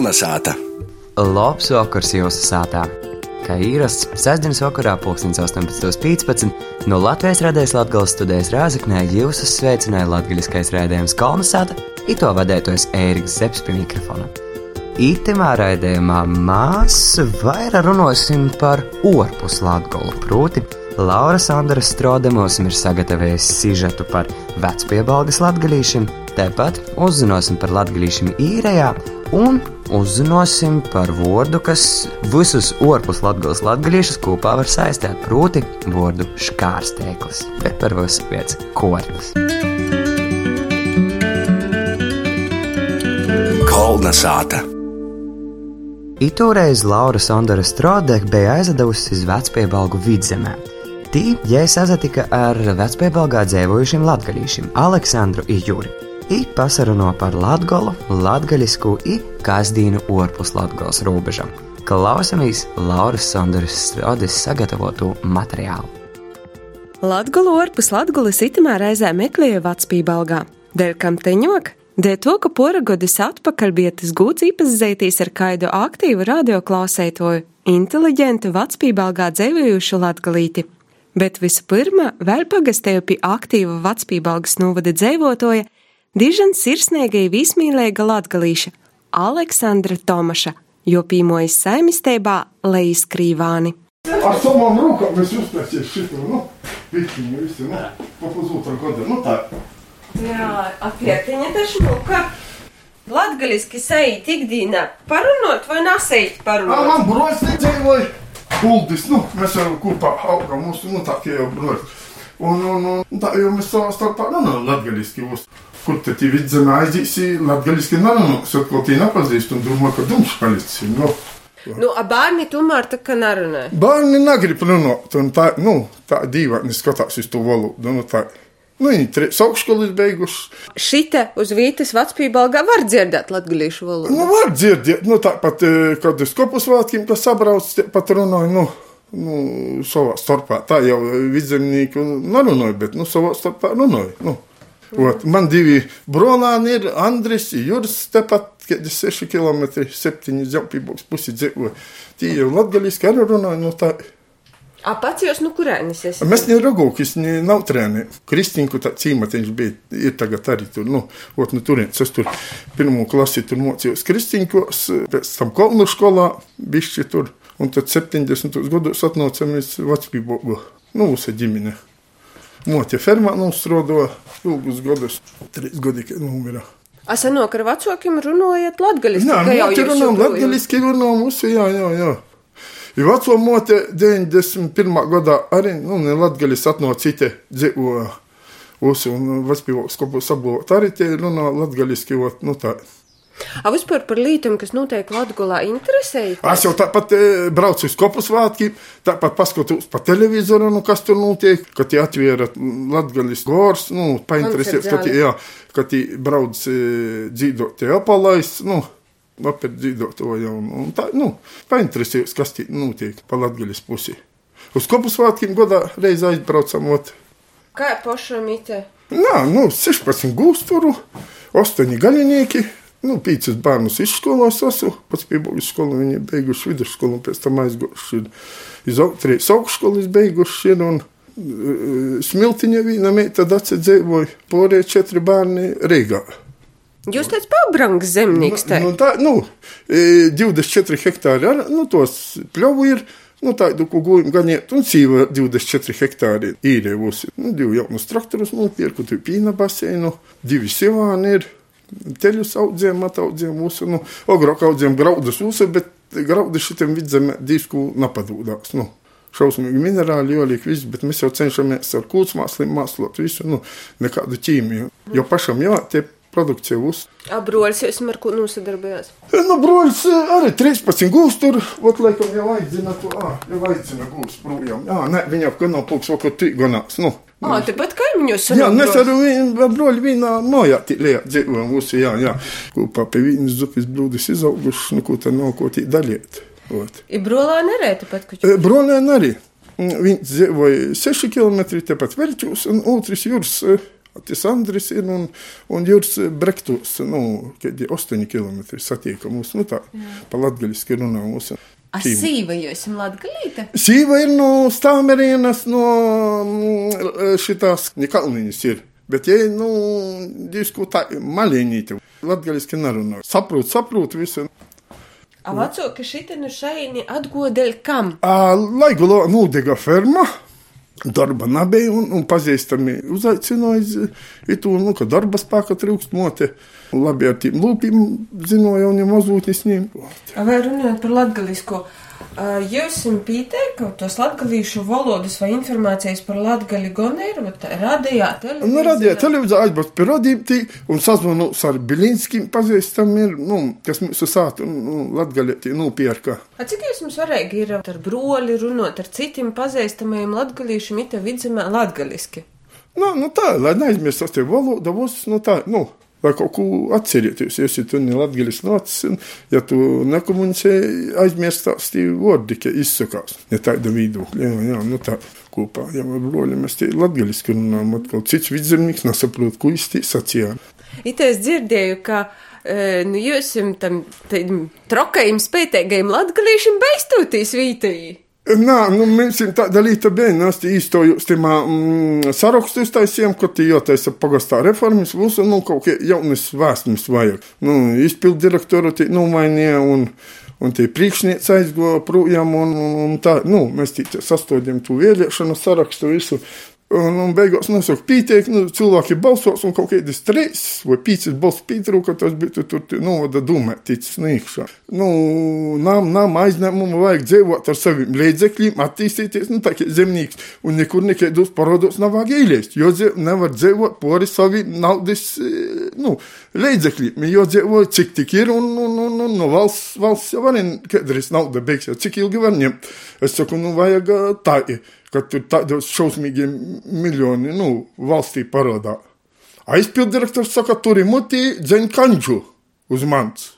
Kolnesāta! Labs vakars jūsu sātā! Kā ierasts, sestdienas vakarā, 18.15. no Latvijas radijas Latvijas studijas Rāzaknē jūs uzsveicināja latgaļiskais rādījums Kolnesāta, ito vadētojas Ēriks Zepsi pie mikrofona. Itemā raidījumā mēs vairāk runāsim par orpus latgolu, proti Laura Sandra Strode mums ir sagatavojusi sižetu par vecpiebalgas latgalīšiem, tāpat uzzināsim par latgalīšiem īrējā un uzzināsim par vārdu, kas visus orpus latgales latgalīšus kopā var saistīt, proti vārdu škārstēklis, bet par visu pēc kortas. Kolnesāta! Itūreiz Laura Sondora Strode bija aizdevusi uz vecpiebalgu vidzemē. Tī jai sazatika ar vecpiebalgā dzīvojušiem latgaļīšiem Aleksandru un Juri. I pasaruno par latgolu, latgaļisku i kazdīnu orpus latgals robežam. Klausamies Lauras Sondoras Strodes sagatavotu materiālu. Latgolu orpus latgulis itamā reizē meklēja vecpībalgā. Dēļ kam teņok? Dēļ to, ka poragodis atpakaļ bija tas gūts īpazīties ar kaidu aktīvu radioklausētoju, inteliģentu vecpībalgā dzīvojušu latgalīti. Bet vispirmā vēl pagastēju pie aktīva vecpībalgas novada dzīvotoja, dižan sirsnīgai vismīlīga latgalīša Aleksandra Tomaša, jo pīmojas saimistībā Lejas Krīvāni. Ar savām rokām es uztaisīju šito, nu, vikiņu visi, nu, pa pusotra gada, nu tā. Jā, apietiņa taču muka. Latgaliski sajūt ikdienā parunot vai nesējīt Ā, parunot? man broļs nedzīvoja, Uldis, nu, mēs jau kopā augam mūsu, nu, tā kā jau broļs. Un, un, un tā jau mēs savā starpā, nu, nu, latgaliski uz. Kur te tī vidzemē aizīsi, latgaliski narunāks, ko tī nepazīst un domā, ka dumš palicis, nu. Nu, a bērni tomēr tā kā nerunā. Bērni negrib runāt, un tā, nu, tā dīvaini skatās uz to valodu, nu, tā. Nu, viņi trīs augšskolas beiguši. Šita uz vītas vecpībalgā var dzirdēt latgalīšu valodu. Nu, var dzirdēt, nu, tāpat, eh, kad uz kopus vātkiem, kas sabrauc, tie pat runāja, nu, nu, savā starpā. Tā jau vidzemnieki nerunāja, bet, nu, savā starpā runāja, nu. Ot, man divi brolāni ir Andris, Juris, tepat, kad ir 6 km, 7 zaupīboks pusi dzīvoja. Tie jau latgaliski arī runāja, nu, tā. A pats jūs nu kurēnis esi? Mēs ne ragūkis, ne nav trēni. Kristinku tā cīmatiņš bija, ir tagad arī tur, nu, ot, nu, turienes. Es tur pirmo klasi tur mocījos Kristiņkos, pēc tam Kolnu skolā, bišķi tur. Un tad 70. gados atnācāmies Vecpībogu, nu, visa ģimene. Motie fermā nostrodoja ilgus gadus, trīs gadi, kad numira. A senok ar vecākiem runājat latgaliski, Jā, runām, joprojām- latgaliski runām, mūsu, jā, jā, jā. Ir veco mote 91. gadā arī, nu, ne latgalis atnāca citi dzīvoja. Uz un Vecpīvoks kopā sablot arī tie runā latgaliski, nu tā. A vispār par lītām, kas notiek Latgulā, interesējas? Es jau tāpat e, braucu uz kopu svētkiem, tāpat paskatos pa televizoru, nu, kas tur notiek, kad tie atviera latgalis gors, nu, painteresēts, ka tie, jā, ka tie brauc e, dzīdot tie apalais, nu, apēr dzīdot to jau, un tā, nu, painteresēts, kas tie notiek pa latgalis pusi. Uz kopu svētkiem godā reiz aizbraucam, ot, Kā pašam ite? Nā, nu, 16 gūsturu, 8 gaļinieki. Nu, pīcis bērnus izskolās esmu, pats pieauguši skolu, viņi beiguši vidusskolu, un pēc tam iz au- trīs augšskolas beiguši ir, un uh, smiltiņa vīna meita atcedzēvoja, porē četri bērni Rīgā. Jūs tāds pabrangs zemnieks te. Nu, tā, nu, e, 24 hektāri, ar, nu, tos pļovu ir, nu, tādu, ko gūjam ganiet, un sīva 24 hektāri īrēvusi. Nu, divi jaunus traktorus nopirku, tu pīna baseinu, divi sivāni ir, teļus audzējam, ataudzējam mūsu, nu, ogrāk audzējam graudus mūsu, bet graudi šitam vidzemē disku napadūdās, nu. Šausmīgi minerāli, jolīgi viss, bet mēs jau cenšamies ar kūtsmāslim māslot visu, nu, nekādu ķīmiju. Jo pašam, jā, tie produkcija uz. A broļs jūs ar ko nosadarbējās? Nu, broļs eh, arī 13 gūs tur, ot, laikam jau aicina to, ā, jau aicina gūs projām. Jā, ne, viņa jau nav pulks, vakar tī ganās, nu. Ā, tepat kaimiņos Jā, sanāk mēs ar viņu broļu vienā mājā tīlējā dzīvojam mūsu, jā, jā. Kopā pie viņas zupis brūdis izauguši, nu, ko tad nav ko tī daļiet. Ot. I brolā nerē tepat, ka E, Brolēn arī. Viņš dzīvoja 6 km tepat Verķūs, un otrs jūras Tas Andris ir un, un Juris Brektus, nu, kādi 8 km satiekam mūs, nu tā, pa latgaļiski runā mūsu. A sīva jūs esat latgalīte? Sīva ir no Stāmerienas, no mm, šitās, kalniņas ir. Bet, ja, nu, disku tā, maļiņīte, latgaļiski nerunā. Saprūt, saprūt visu. A vecāki šitinu šaini atgodeļ kam? Ā, Lai gulo nūdega ferma, darba nebija un, un pazīstami uzaicināja itu, nu, ka darba spēka trūkst mote. Labi ar tiem lūpiem zināja un jau mazūtnis ņem. A vai runājot par latgalisko, jūs esat pieteikti tos latgalīšu valodas vai informācijas par latgali tā radījā, televīzijā? Nu, radīja televīzija aizbrauc pie radījumtī un sazvanu ar Bilinskim pazīstam ir, nu, kas mūsu sātu, nu, latgalietī, nu, pierka. A cik jūs mums varēja ir ar broli runāt ar citiem pazīstamajiem latgalīšiem ita vidzemē latgaliski? Nu, nu tā, lai neaizmirstos tie valoda, būs, nu tā, nu, lai kaut ko atcerieties, ja tu ne latgalis nācis, un ja tu nekomunicē, aizmirstās tie vārdi, ka izsakās. Ja tāda viedokļa, jā, jā, nu tā kopā, ja ar broļi mēs tie latgaliski runājam, atkal cits vidzemnieks nesaprot, ko īsti sacījā. Ita es dzirdēju, ka e, nu, jūs tam tam trokajam, spētīgajam latgalīšam beistūtīs vītēji. Nā, nu, esam tāda lieta bija. Mēs īstojos tajā mm, sarakstā uztaisījām, ka tie jātaisa pagastā reformas, būs, nu, kaut kā jaunas vēstures vajag. Nu, izpildu direktoru tie nomainīja un, un tie priekšnieci aizgoja projām un, un, un tā, nu, mēs tī sastādījām tu vēlēšanu sarakstu visu. Un, un beigās nosaka, pieteik, nu, cilvēki balsos, un kaut kādas trīs vai piecas balss pietrūka, tas bija tur, nu, vada dumē, ticis nīkšā. Nu, nam, nam aizņēmumu vajag dzīvot ar saviem līdzekļiem, attīstīties, nu, tā kā zemnieks, un nekur nekādos parodos nav vajag ielēst, jo nevar dzīvot pori saviem naudas, nu, līdzekļiem, jo dzīvo, cik tik ir, un, un, un, un, nu, valsts, valsts jau arī, kādreiz nauda beigsies, cik ilgi var ņemt. Es saku, nu, vajag tā, ka tur tādos šausmīgiem miljoni, nu, valstī parādā. Aizpildirektors saka, tur ir mutī dzeņ kanģu uz mans.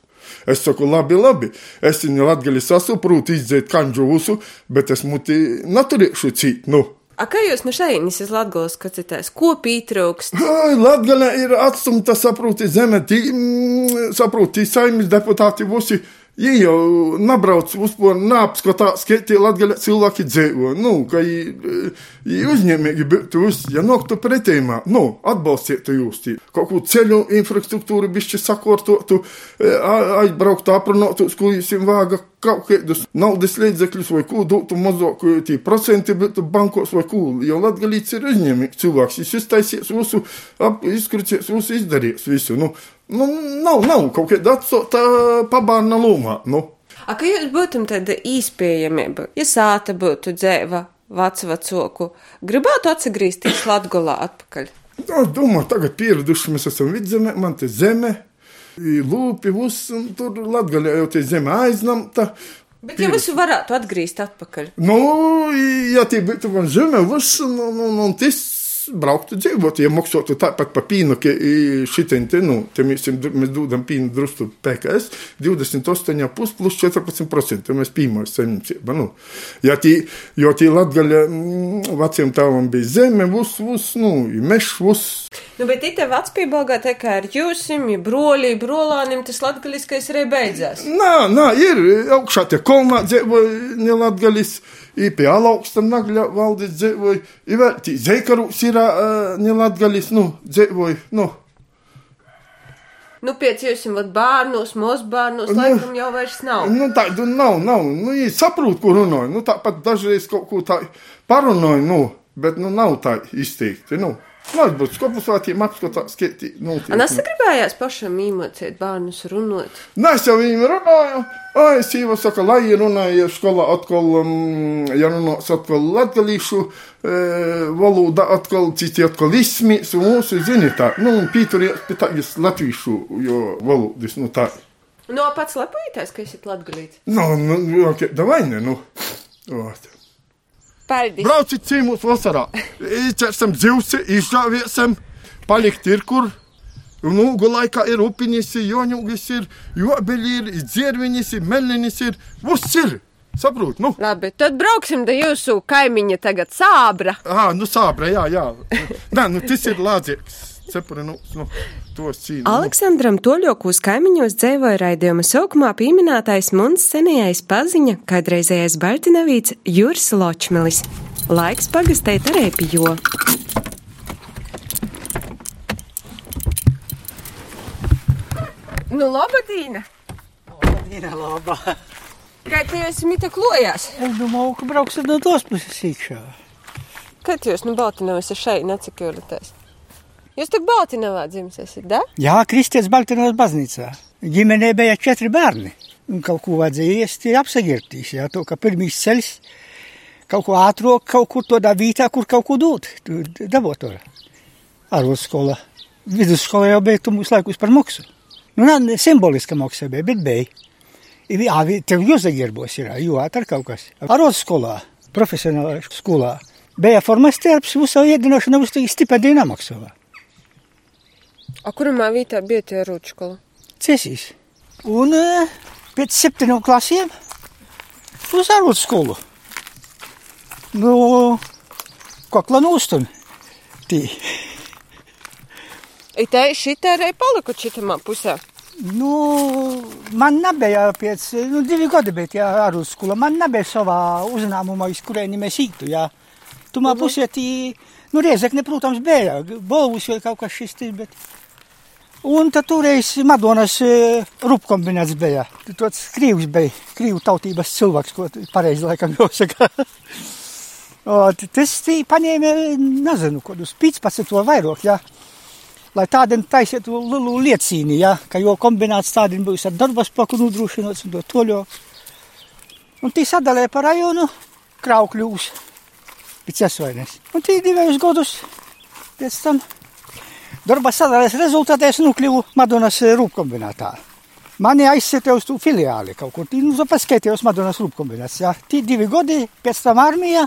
Es saku, labi, labi, es viņu latgali sasaprūtu, izdzēt kanģu usu, bet es mutī naturēšu cīt, nu. A kā jūs no šeit esat latgalis, ka citās, ko pietrūkst? Latgalē ir atstumta, saproti, zeme, tī, mm, saproti, saimnes deputāti visi. Viņi jau nebrauc uzpūr, neapskatās, kā tie latgaļa cilvēki dzīvo. Nu, ka viņi uzņēmīgi būtu uz, ja noktu pretējumā, nu, atbalstiet jūs tī. Kaut ko ceļu infrastruktūru bišķi sakortotu, aizbrauktu aprunātus, ko jūs jums vāga kaut kādus naudas līdzekļus vai ko dotu mazāk, tie procenti būtu bankos vai ko. Jo latgalīts ir uzņēmīgs cilvēks, viņš iztaisies visu, izkrucies visu, izdarīs visu. Nu, nu, nav, nav kaut kāda atsota pabārna lomā. Nu. A, ka jūs būtu tāda īspējamība, ja sāta būtu dzēva vecu vecoku, gribētu atgriezties Latgolā atpakaļ? Nu, es domāju, tagad pieraduši mēs esam vidzemē, man te zeme, lūpi, viss, un tur Latgaļā jau tie zeme aiznamta. Bet ja jūs varētu atgriezt atpakaļ? Nu, ja tie būtu man zeme, viss, un, un, un, un tas brauktu dzīvot, ja maksātu tāpat par pīnu, ka šitien te, nu, te mēs, mēs dodam pīnu drustu PKS, 28,5 plus 14%, mēs pīmājas saimniecība, nu. Ja tī, jo tī latgaļa mm, veciem tāvam bija zeme, vus, vus, nu, mešs, vus. Nu, bet itē vecpībalgā te kā ar jūsim, ja brolī, brolānim, tas latgaliskais arī beidzās. Nā, nā, ir augšā tie kolnā dzīvo, ne latgalis. I pie alauksta nagļa valdes dzīvoja, i vēl tī zeikarūs ir uh, nelatgalis, nu, dzīvoja, nu. Nu, pēc jums jau bērnos, mazbērnos, laikam jau vairs nav. Nu, tādu nav, nav, nu, viņi saprot, ko runāja, nu, tāpat dažreiz kaut ko tā parunāja, nu, bet, nu, nav tā izteikti, nu. Lai būtu skopusvātiem apskatās, ka tī, nu, A nesagribējās pašam īmocēt bērnus runot? Nē, es jau viņam runāju. Ai, es jau saku, lai runāju skolā atkal, um, ja runās atkal latgalīšu e, valoda, atkal citi atkal izsmīs, un mūsu zini tā, nu, pīturies pie tāgas latvīšu, jo valodas, nu, tā. No pats lepojies, ka esat latgalīts. Nu, nu, ok, davai, ne, nu. Ot. Paldies! Brauciet ciemos vasarā, izķersim dzīvsi, izžāviesim, palikt ir kur. Un ugu laikā ir upiņas, ir joņugas, ir jobeļi, ir dzērviņas, ir melinis, ir viss ir. Saprot, nu, Labi, tad brauksim da jūsu kaimiņa tagad sābra. ah, nu sāpra, jā, jā. Nē, nu, tas ir lādzieks. Cepuri, nu, nu, tos cīnās. Aleksandram Toļokūs kaimiņos dzēvoja raidījuma saukumā pieminētais mums senajais paziņa, kādreizējais Baltinavīts Juris Ločmelis. Laiks pagastēt ar epijo. Nu, labadīna! Ir laba. Kā te jūs mita klojās? Es domāju, ka brauksim no tos puses iekšā. Kad jūs nu Baltinovas ir šeit necikjūraties? Jūs tak Baltinovā dzimis esat, da? Jā, Kristietis Baltinovas baznīcā. Ģimenē bija četri bērni. Un kaut ko vajadzēja iest, apsagirtīs. Jā, to, ka pirmīs ceļš kaut ko ātrāk, kaut kur tādā vietā, kur kaut ko dot. Tu dabot to. Ārvalstu Vidusskola jau bija tu mūsu laikus par maksu. Nu, nā, simboliska maksa bija, bet bija. Jā, tev jāsagirbos ir, ātri kaut kas. Ārvalstu skolā, profesionālā skolā. Bija formas terps, iedināšanu, uz to stipendiju nemaksāja. A kurumā vietā bija tie rūčkola? Cēsīs. Un eh, pēc septiņiem klasēm uz ārvalstu skolu. Nu, kokla nūstun. Tī. I te šitā arī paliku šitamā pusē. Nu, man nebija pēc, nu, divi gadi bija tie ārvalstu skola. Man nebija savā uzņēmumā, iz kurieni mēs ītu, jā. Tumā pusē tī, nu, Riezekne, protams, bija. Bolvus vēl kaut kas šis bet... Un tad toreiz Madonas e, rūpkombināts bija. Tāds krīvs bija, krīvu tautības cilvēks, ko pareizi laikam jāsaka. O, t- Tas tī paņēma, nezinu, kādus 15 vai vairāk, jā. Lai tādiem taisītu lielu liecīni, jā, ka jau kombināts tādiem būs ar darba spēku nodrošinots un to toļo. Un tī sadalīja par rajonu kraukļūs pēc esvainas. Un tī divējus gadus pēc tam darba sadalījās rezultātā es nokļuvu Madonas rūpkombinātā. Mani aizsēta uz filiāli kaut kur. Nu, paskaitījos Madonas rūpkombināts, jā. Tī divi gadi, pēc tam armija.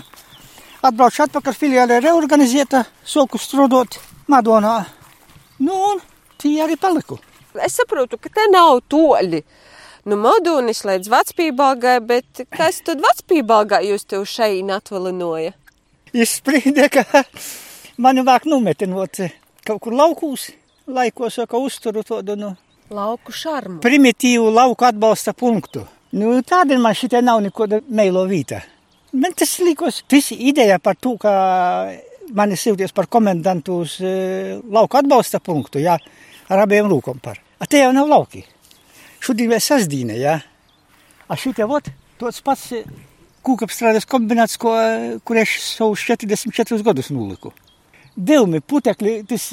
Atbraucu atpakaļ filiāli reorganizēta, soku strādāt Madonā. Nu, un tī arī paliku. Es saprotu, ka te nav toļi. Nu, modunis līdz vecpībalgai, bet kas tad vecpībalgā jūs tev šeit atvalinoja? Izsprīdē, ka mani vāk numetinot kaut kur laukūs, laikos, ka uzturu tādu nu, Lauku šarmu. primitīvu lauku atbalsta punktu. Nu, tādēļ man šitie nav nekāda meilo vīta. Man tas likos, tas ideja par to, ka mani silties par komendantu uz e, lauku atbalsta punktu, jā, ar abiem rūkom par. A te jau nav lauki. Šodien vēl sasdīne, jā. A šitie vot, tots pats e, kūkapstrādes kombināts, ko, kur es savus 44 gadus nuliku. Dilmi, putekļi, tas,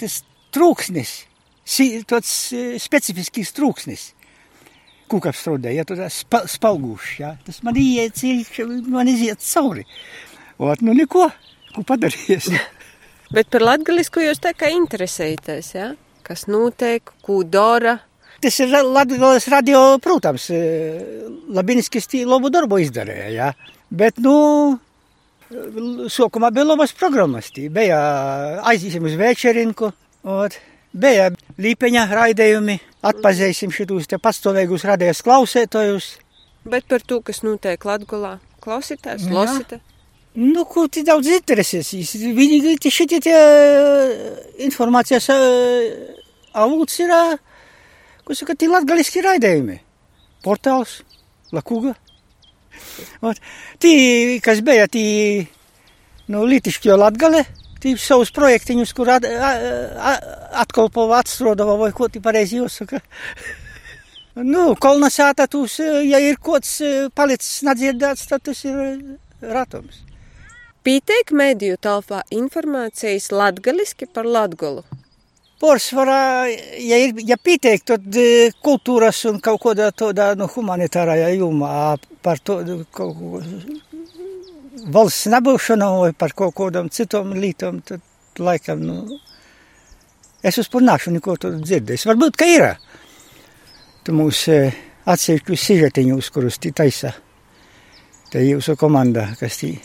tas trūksnis, tāds specifisks trūksnis. Kūkapstrādē, ja tur spa, spalguši, ja, tas man iet, man iziet cauri. Ot, nu neko, ko padarījies. Bet par latgalisku jūs tā kā interesējaties? Ja? Kas notiek, ko dara? Tas ir Latvijas radio, protams, Labinskis tī labu darbu izdarīja, ja. Bet, nu, sākumā bija labas programmas. Bija aiziesim uz večerinku, ot, bija līpeņa raidījumi, atpazīsim šitos te pastāvīgus radijas klausētojus. Bet par to, kas notiek Latgulā, klausītājs, lasītājs. Nu, ko ti daudz interesēsies? Tie šitie tie eh, informācijas eh, avots ir, ko saka, tie latgaliski raidījumi. Portāls, Lakuga. Ot, tī, kas bija, tī, nu, Lītišķo latgale, tī savus projektiņus, kur at, a- a- atkolpova atstrodava, vai ko tī pareizi jāsaka. Nu, kolonizētā tūs, ja ir kāds eh, palicis nedzirdēts, tad tas ir ratums. Pīteik mediju telpā informācijas latgaliski par Latgulu. Pārsvarā, ja, ir, ja pietiek, tad kultūras un kaut kādā tādā nu, humanitārajā jomā par to valsts nebūšanu vai par kaut kādām citām lietām, tad laikam, nu, es uzpurnāšu neko tādu dzirdējis. Varbūt, ka ir. Tu mūs eh, atsevišķus sižetiņus, kurus tī taisa. Te jūsu komanda, kas tī,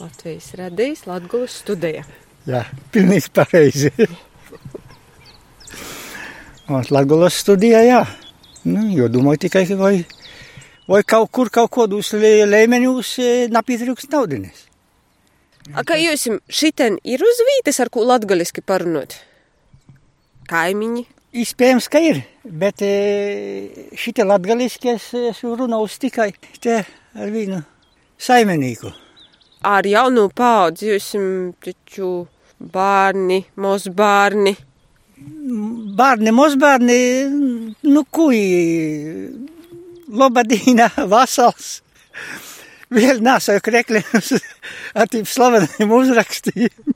Latvijas radījis Latgulas studija. jā, pilnīgi pareizi. Latgulas studijā, jā. Nu, jo domāju tikai, ka vai, Vai kaut kur, kaut kādos līmeņos napietrūks naudinis. A, kā jūs šitien ir uz vītes, ar ko latgaliski parunot? Kaimiņi? Iespējams, ka ir, bet šitie latgaliski es esmu runājis tikai te ar vienu saimenīku. Ar jaunu paudzi jūs taču bērni, mozbērni. Bērni, mozbērni, nu kuji, lobadīna, vasals. Vēl nesāju krekļus ar tiem slaveniem uzrakstiem.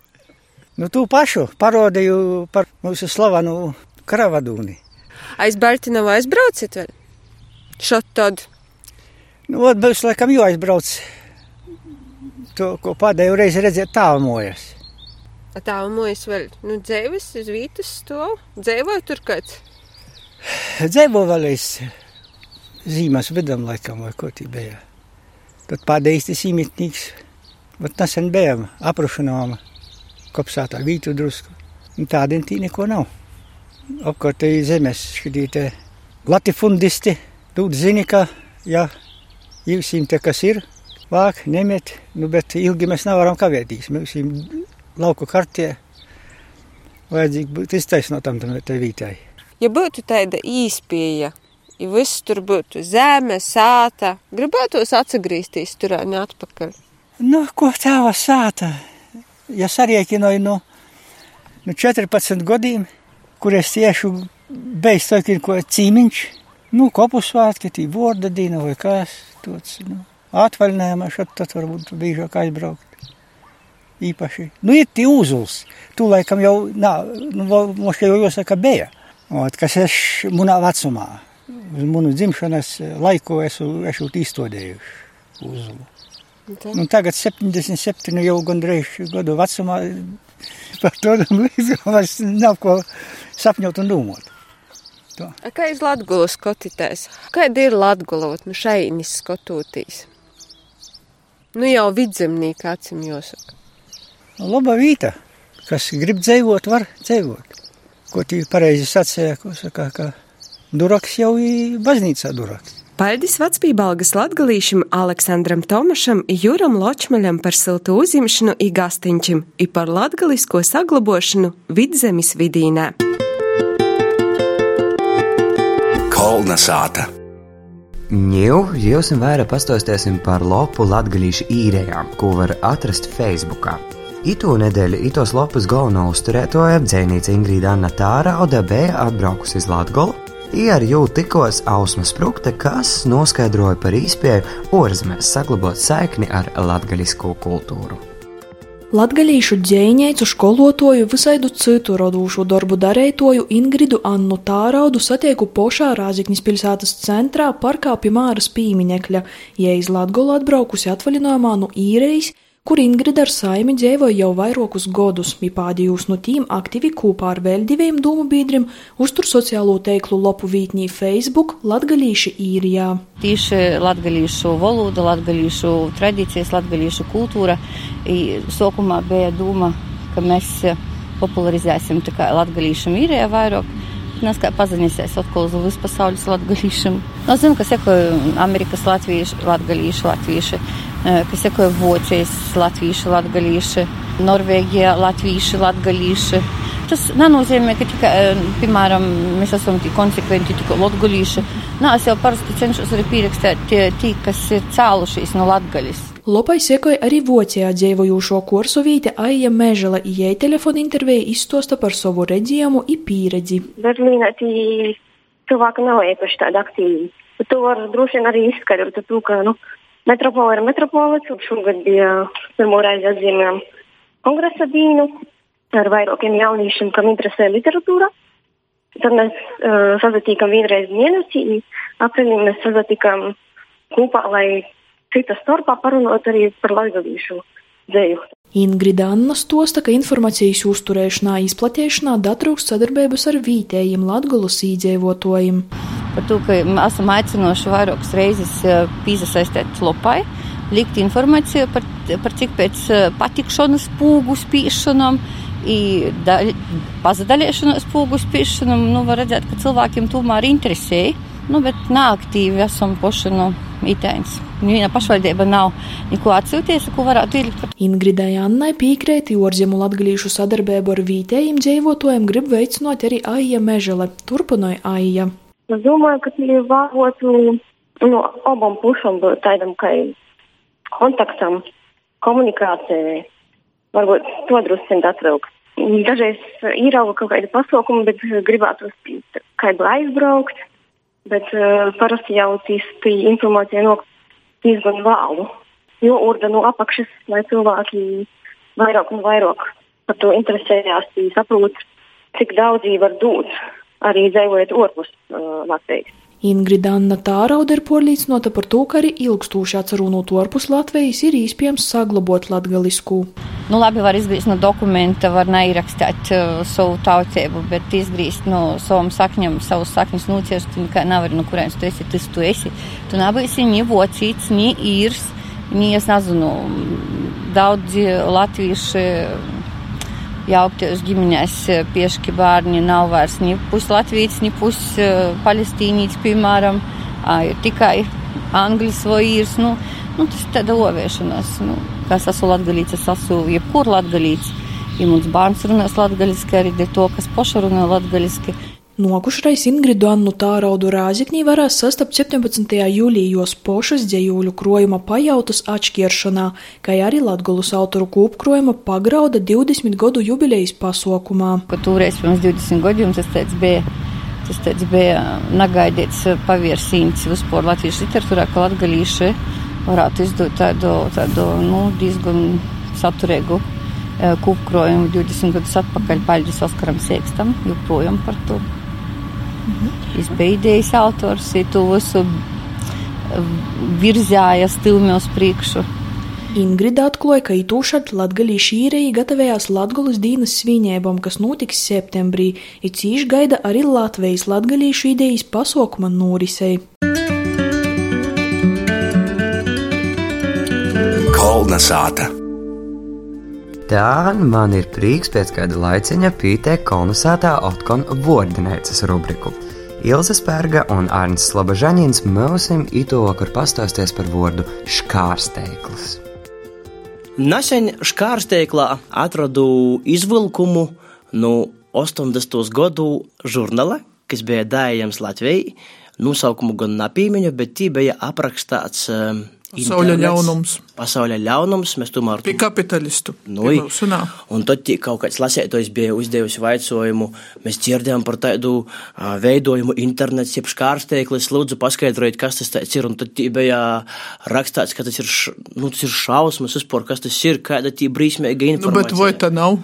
Nu, tu pašu parodīju par mūsu slavenu karavadūni. Aiz Baltinavu aizbrauciet vēl? Šot tad. Nu, ot, būs laikam jau aizbrauc. To, ko pēdējo reizi redzēt tālmojas. Tālmojas vēl, nu, dzēvis uz vītas to, dzēvoja tur kāds? Dzēvo vēl es zīmes vidam laikam, vai ko tī bija. Tad pēdējais tas īmitnīgs, vat nesen bijām aprušanām kopsātā vītu drusku. Un tādiem tī neko nav. Apkārtēji zemes skatītē latifundisti tūt zini, ka, ja jūsim te kas ir, vāk, nemet, nu, bet ilgi mēs nevaram kavētīs. Mēs jums lauku kartie vajadzīgi būt iztaisnotam tam te vītai. Ja būtu tāda īspēja, ja viss tur būtu zeme, sāta, gribētos atgriezties tur un atpakaļ. Nu, ko tāva sāta? Ja sarēķinoju no, no 14 gadiem, kur es tieši beidz to, ko cīmiņš, nu, kopu svētki, tī vorda dīna vai kas, tāds, nu, atvaļinājumā šat tad varbūt bīžāk aizbraukt. Īpaši. Nu, ir tī uzuls. Tu laikam jau, nā, nu, mums jau jāsaka bija. Ot, kas es munā vecumā, uz munu dzimšanas laiku esmu, esmu izstudējuši uzulu. Nu, tagad 77 jau gandrīz gadu vecumā par to vairs nav ko sapņot un domāt. To. Kā jūs Latgulu skatīties? Kāda ir Latgula, nu šeinis skatoties? Nu jau vidzemnīka acim jāsaka. Laba vīta, kas grib dzīvot, var dzīvot. Ko tī pareizi sacīja, ko saka, ka duraks jau ir baznīcā duraks. Paldies vecpībalgas latgalīšam Aleksandram Tomašam, Juram Ločmaļam par siltu uzimšanu i gastiņčim, i par latgalisko saglabošanu vidzemes vidīnē. Kolna sāta. Ņū, jūs vairāk pastostēsim par lopu latgalīšu īrējām, ko var atrast Facebookā. Itu nedēļu itos lopus galveno uzturētoja dzēnīca Ingrīda Anna Tārauda bija atbraukusi uz Latgolu, I ar jū tikos Ausma Sprukte, kas noskaidroja par īspēju ārzemēs saglabāt saikni ar latgaļisko kultūru. Latgalīšu dzēņēcu skolotoju visaidu citu rodūšu darbu darētoju Ingridu Annu Tāraudu satieku pošā Rāziknis pilsētas centrā parkā pie Māras pīmiņekļa, ja iz Latgolu atbraukusi atvaļinājumā no īrejas, kur Ingrida ar saimi dzīvoja jau vairākus gadus, bija pādījus no tīm aktīvi kopā ar vēl diviem domu biedriem uztur sociālo teiklu lopu vītnī Facebook Latgalīši īrijā. Tieši latgalīšu valoda, latgalīšu tradīcijas, latgalīšu kultūra. Sākumā bija doma, ka mēs popularizēsim latgalīšu īrijā vairāk. Nes kā pazīstēs atkal uz visu pasaules latgalīšiem. No, zinu, ka sekoja Amerikas latvieši, latgalīši, latvieši kas sekoja Vācijas latvieši, latgalīši, Norvēģijā latvieši, latgalīši. Tas nenozīmē, ka tikai, piemēram, mēs esam tik konsekventi tikai latgalīši. Nā, es jau parasti cenšos arī pierakstīt tie, tie, kas ir cēlušies no latgaļas. Lopai sekoja arī Vācijā dzīvojošo kursovīte Aija Mežela, ijai telefona intervija izstosta par savu redzējumu un pieredzi. Berlīnā cilvēki nav īpaši tādi aktīvi. To var droši vien arī izskaidrot, ka, nu, Metropola ir metropolis, un šogad bija pirmo reizi atzīmējām kongresa dīnu ar vairākiem jauniešiem, kam interesē literatūra. Tad mēs uh, sazatīkam vienreiz mēnesī, aprīlī mēs sazatīkam kopā, lai citas starpā parunot arī par latviešu dzēju. Ingrida Anna stosta, ka informācijas uzturēšanā, izplatīšanā datrūkst sadarbības ar vietējiem latgulas īdzīvotājiem par to, ka esam aicinoši vairākas reizes eh, piesaistīt lopai, likt informāciju par, par cik pēc eh, patikšanas pūgu spīšanām. Pazudēšanās pūgu spīšanām, nu, var redzēt, ka cilvēkiem tomēr interesē nu, bet neaktīvi esam poši no itēns. Viena pašvaldība nav neko atsūties, ko varētu ielikt. Ingridai Annai piekrēti orzemu latgalīšu sadarbību ar vietējiem dzīvotājiem grib veicinot arī Aija Mežele, turpināja Aija. Es domāju, ka tie vārotu no abām pusēm būt tādam, ka kontaktam, komunikācijai, varbūt to drusciņi atvilkt. Dažreiz īrauga kaut kāda pasaukuma, bet gribētu kādu aizbraukt, bet uh, parasti jau tīs informācija nokļūt diezgan vēlu. Jo urda no apakšas, lai cilvēki vairāk un vairāk par to interesējās, saprot, cik daudz viņi var dot arī dzīvojot ārpus uh, Latvijas. Ingrida Anna Tārauda ir porlīdzinota par to, ka arī ilgstoši atcerunot ārpus Latvijas ir iespējams saglabot latgalisku. Nu, labi, var izgriezt no dokumenta, var neierakstīt uh, savu tautību, bet izgriezt no savam sakņam, savus sakņus nūciest, tu nekā nevari, no kurienes tu esi, tas tu esi. Tu nebūsi ni vocīts, ni īrs, ni, es nezinu, daudzi latvieši jauktajos ģimenēs piešķi bērni nav vairs ni pus latvijas, ni pus palestīnīts, piemēram, ir tikai vai īrs. Nu, nu, tas ir tāda oviešanās. Nu, kā es esmu latgalīts, es esmu jebkur latgalīts. Ja mums bērns runās latgaliski, arī to, kas poša runā latgaliski. Nokušreiz Ingridu Annu Tāraudu Rāziknī varēs sastapt 17. jūlijos pošas dzējūļu krojuma pajautas atšķiršanā, kā arī Latgolus autoru kūpkrojuma pagrauda 20 gadu jubilejas pasaukumā. Kad toreiz pirms 20 gadiem tas tāds bija. Tas tāds bija negaidīts paviersīns vispār latviešu literatūrā, ka latgalīši varētu izdot tādu, tādu nu, diezgan saturīgu kūpkrojumu 20 gadus atpakaļ. Paļģis Oskaram Siekstam joprojām par to. Idejas autors, ja to visu virzēja stilmi uz priekšu. Ingrida atklāja, ka itūšad latgalīši īrēji gatavējās Latgulas dīnas svinībām, kas notiks septembrī, ir cīši gaida arī Latvijas latgalīšu idejas pasaukuma norisei. Kolna sāta. Tā man ir prieks pēc kāda laiciņa pītēt kolonizētā Otkon Vordinēcas rubriku. Ilza Spērga un Arnis Slabažaņins mūsim ito vakar pastāsties par vārdu škārsteiklis. Nesen škārsteiklā atradu izvilkumu no 80. gadu žurnāla, kas bija dājams Latvijai. Nosaukumu gan nepīmiņu, bet tī bija aprakstāts uh, Pasauļa ļaunums. Pasauļa ļaunums, mēs tomēr. Pie kapitalistu. Nu, un tad kaut kāds lasētājs bija uzdevusi vaicojumu. Mēs dzirdējām par tādu uh, veidojumu internets, jeb škārsteiklis. Lūdzu, paskaidrojiet, kas tas ir. Un tad bija rakstāts, ka tas ir, š, nu, tas ir šausmas uzpor, kas tas ir, kāda tī brīsmīga informācija. Nu, bet vai tā nav?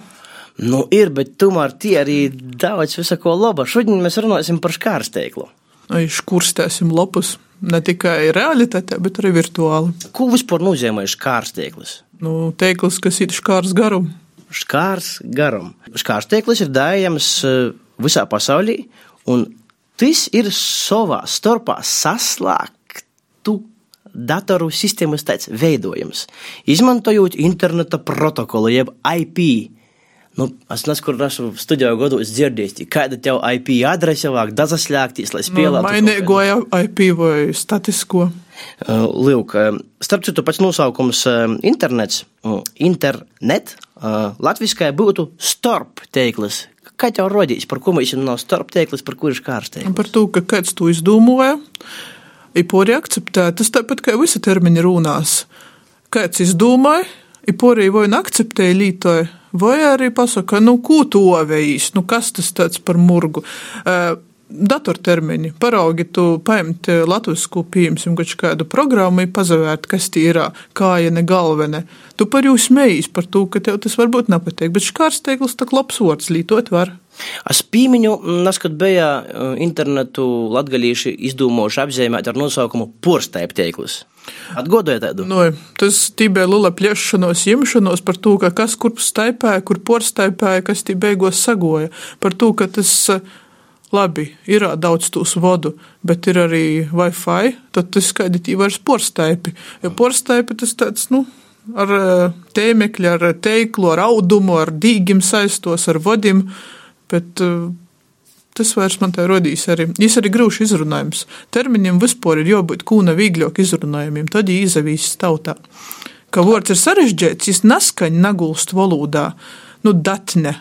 Nu, ir, bet tomēr tie arī daudz visako laba. Šodien mēs runāsim par škārsteiklu. Ai, škurstēsim lopus ne tikai realitātē, bet arī virtuāli. Ko vispār nozīmē škārsteiklis? Nu, teiklis, kas ir škārs garum. Škārs garum. Škārsteiklis ir dājams visā pasaulī, un tas ir savā starpā saslēgtu datoru sistēmas tāds veidojums, izmantojot interneta protokolu, jeb IP. Nu, es nezinu, kur esmu studiju gadu dzirdējis, kāda tev IP adrese vajag dazaslēgties, lai spēlētu. Nu, mainīgo IP vai statisko. Uh, Lūk, starp citu, pats nosaukums uh, internets, uh, internet, latviskai būtu starp teiklis. Kā tev rodīs, par ko mēs nav starp teiklis, par kur ir kārstēklis? Par to, ka kāds to izdomāja, ir pori akceptēt, tas tāpat kā visi termini runās. Kāds izdomāja, ir pori vai akceptēja lītoju. Vai arī pasaka, nu, ko tu ovējīs, nu, kas tas tāds par murgu. Uh, datortermiņi. Paraugi, tu paimt latviešu pieņemsim kādu programmu, pazavērt, kas tie ir, kāja ne galvene. Tu par jūs smējīs par to, ka tev tas varbūt nepatīk, bet škārsteiglis tak labs vārds, lītot var. Es pīmiņu, nes, kad bija internetu latgalīši izdomājuši apzīmēt ar nosaukumu porstaipteiklis. Atgādājiet, tādu. Nu, tas bija liela plēšanos, ņemšanos par to, ka kas kur staipēja, kur porstaipēja, kas tī beigās sagoja. Par to, ka tas labi, ir daudz tūs vodu, bet ir arī Wi-Fi, tad tas skaidri vairs porstaipi. Jo porstaipi tas tāds, nu, ar tēmekļu, ar teiklu, ar audumu, ar dīgim saistos, ar vodim, bet Tas vairs man tā rodīs arī. Viņš arī grūši izrunājums. Terminiem vispār ir jābūt kūna vīgļāk izrunājumiem, tad viņi izavīs tautā. Ka vārds ir sarežģīts, viņš neskaņ nagulst valodā, nu datne.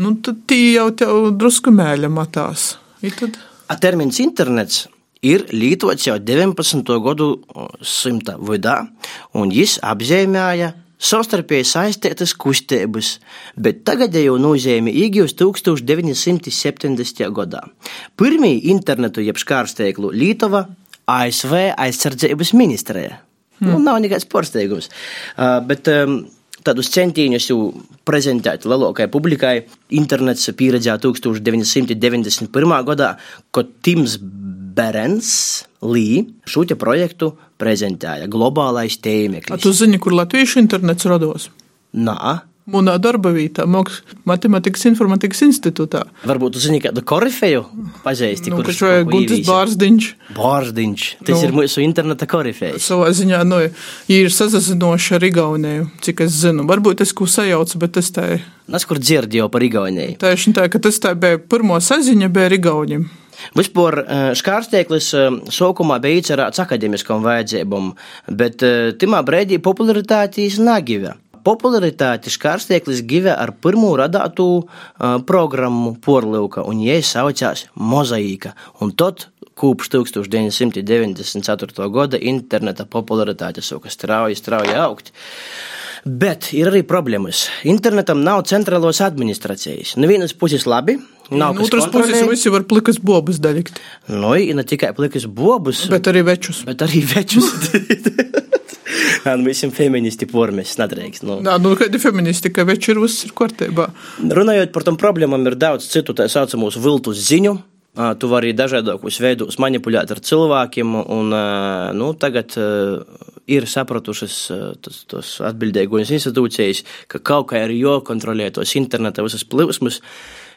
Nu, tad tī jau tev drusku mēļa matās. A termins internets ir lietots jau 19. gadu simta vidā, un viņš apzīmēja savstarpēji saistītas kustības, bet tagadējo nozīmi iegūst 1970. gadā. Pirmie internetu jeb skārsteiklu Lītova ASV aizsardzības ministrija. Hmm. Nu, nav nekāds pārsteigums. Uh, bet um, tādus centienus jau prezentēt lielākajai publikai internets pieredzēja 1991. gadā, kad Tims Berens Lī šo projektu prezentēja globālais tēmeklis. Tu zini, kur latviešu internets rados? Nā. Munā darba vietā, Matemātikas informatikas institūtā. Varbūt jūs zināt, kādu korifeju pazīsti, nu, kurš ir Guntis Bārziņš. Bārziņš, tas nu, ir mūsu interneta korifejs. Savā ziņā, nu, ir sazazinoši ar Igauniju, cik es zinu. Varbūt es ko sajaucu, bet tas tā ir. Es kur dzirdēju par Igauniju. Tieši tā, ka tas tā bija pirmo saziņa bija ar Igauniem. Vispār škārsteiklis sākumā bija īcerēts akadēmiskam vajadzībam, bet timā brīdī popularitātīs nagive. Popularitāti škārsteiklis give ar pirmo radātu uh, programmu porlūka, un jai saucās Mozaīka. Un tad kopš 1994. gada interneta popularitāte sāka strauji, strauji augt. Bet ir arī problēmas. Internetam nav centrālos administrācijas. No vienas puses labi, Nav no otras puses, visi var plikas bobas daļikt. Nu, ne tikai plikas bobas, bet arī večus. Bet arī večus. Nu visiem feministi pormēs nedrīkst. Nu. Jā, nu kādi feministi, ka veči ir viss ir kārtībā. Runājot par tom problēmām, ir daudz citu tā saucamos viltus ziņu. Tu vari dažādākos veidos manipulēt ar cilvēkiem, un nu, tagad ir sapratušas tos, tos atbildīgos institūcijas, ka kaut kā ir jākontrolē tos interneta visas plūsmas,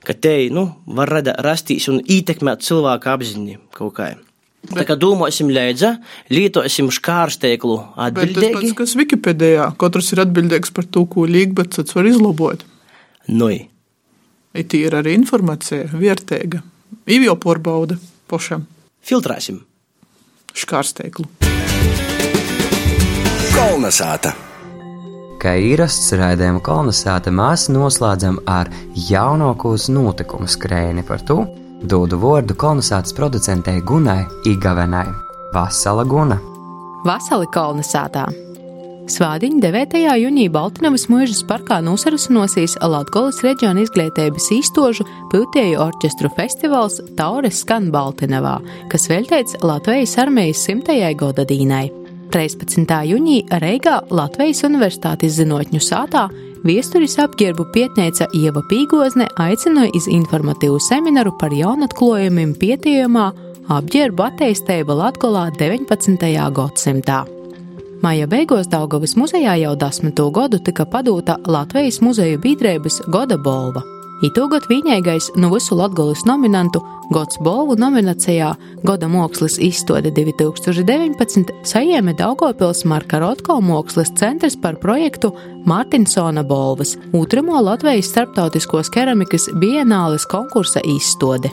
ka te nu, var rada, rastīs un ietekmēt cilvēku apziņu kaut kā. Bet, tā kā domāsim, lēdza, lietosim škārsteiklu atbildīgi. Bet tas pats, kas Wikipēdijā, katrs ir atbildīgs par to, ko līg, bet cits var izlabot. Nui. It ir arī informācija, vērtīga. Īvjo porbauda pošam. Filtrēsim. Škārsteiklu. Kolnesāta. Kā īrasts raidījuma kolonizāta, mēs noslēdzam ar jaunākos notikumu skrēni par to, dodu vārdu kolonizācijas producentei Gunai Igavenai. Vasala Guna. Vasali kolonizētā. Svādiņa 9. jūnijā Baltiņas mūžas parkā nosarasinosies Latvijas reģiona izglītības īstožu piltēju orķestru festivāls Taures skan Baltiņavā, kas veltīts Latvijas armijas simtajai gada dīnai. 13. jūnijā Reigā Latvijas Universitātes zinātņu sātā Viesturis apģērbu pietnēca Ieva Pīgozne aicināja iz informatīvu semināru par jaunatklājumiem pietījumā apģērbu attīstība Latgolā 19. gadsimtā. Maija beigās Daugavas muzejā jau desmito gadu tika padūta Latvijas muzeju biedrības Goda Bolva. Itūgot vienīgais no visu latgolis nominantu Gods Bolvu nominācijā Goda mākslas izstāde 2019 saņēma Daugopils Marka Rotko mākslas centrs par projektu Mārtiņsona Bolvas, otramo Latvijas starptautiskos keramikas bienāles konkursa izstāde.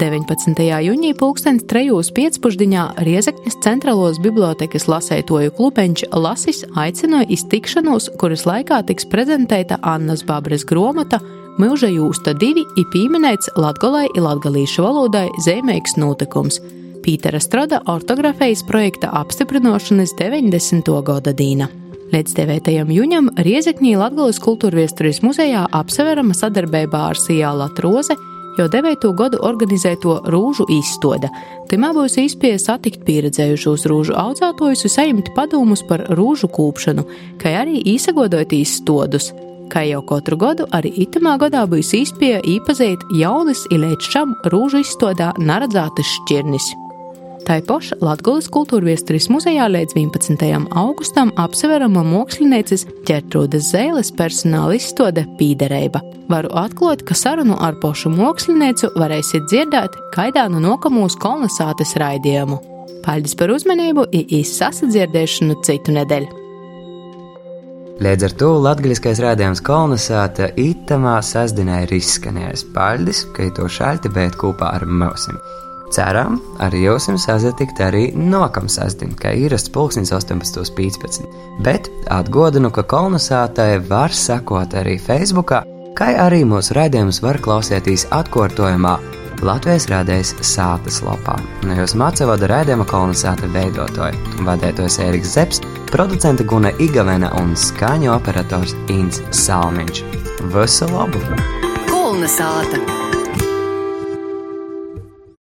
19. jūnijā pulkstenis trejos pēcpusdienā Riezekņas centrālos bibliotekas lasētoju klubeņš Lasis aicināja iztikšanos, kuras laikā tiks prezentēta Annas Babres gromata Milža jūsta divi ir pieminēts latgolai ir latgalīšu valodai zīmīgs notikums. Pītera Strada ortografijas projekta apstiprināšanas 90. gada dīna. Līdz 9. jūņam Riezekņī Latgales kultūrviesturis muzejā apseverama sadarbībā ar Sijāla Troze jau 9. gadu organizēto rūžu izstāde. Timā būs iespēja satikt pieredzējušos rūžu audzētojus un saņemt padomus par rūžu kūpšanu, kā arī īsagodot izstādus. Kā jau katru gadu, arī itamā gadā būs iespēja īpazīt jaunas ilēč šam rūžu izstādē naredzētas šķirnis. Tā paša Latvijas kultūra viesturis muzejā līdz 11. augustam apseverama mākslinieces ķertrūdas zēles personāla izstāde Pīderība. Varu atklāt, ka sarunu ar pošu māksliniecu varēsiet dzirdēt kaidā no nokamūs kolonizācijas raidījumu. Paldies par uzmanību, īsi sasadzirdēšanu citu nedēļu! Līdz ar to latgaļiskais rādījums kolonizēta itamā sasdienā ir izskanējis paļdis, ka to šalti bēt kopā ar mūsim. Ceram, arī jūs sazatikt arī nokam sasdien, kā īrasts pulksnis 18.15. Bet atgodinu, ka kolonizētai var sekot arī Facebookā, kā arī mūsu raidījumus var klausīties atkārtojumā Latvijas rādījis sātas lapā. No jūs mācīvada raidījuma kolonizēta veidotāji, vadētājs Ēriks Zepsi, producente Guna Igavena un skaņu operators Inns Salmiņš. Visu labu! Kolonizēta!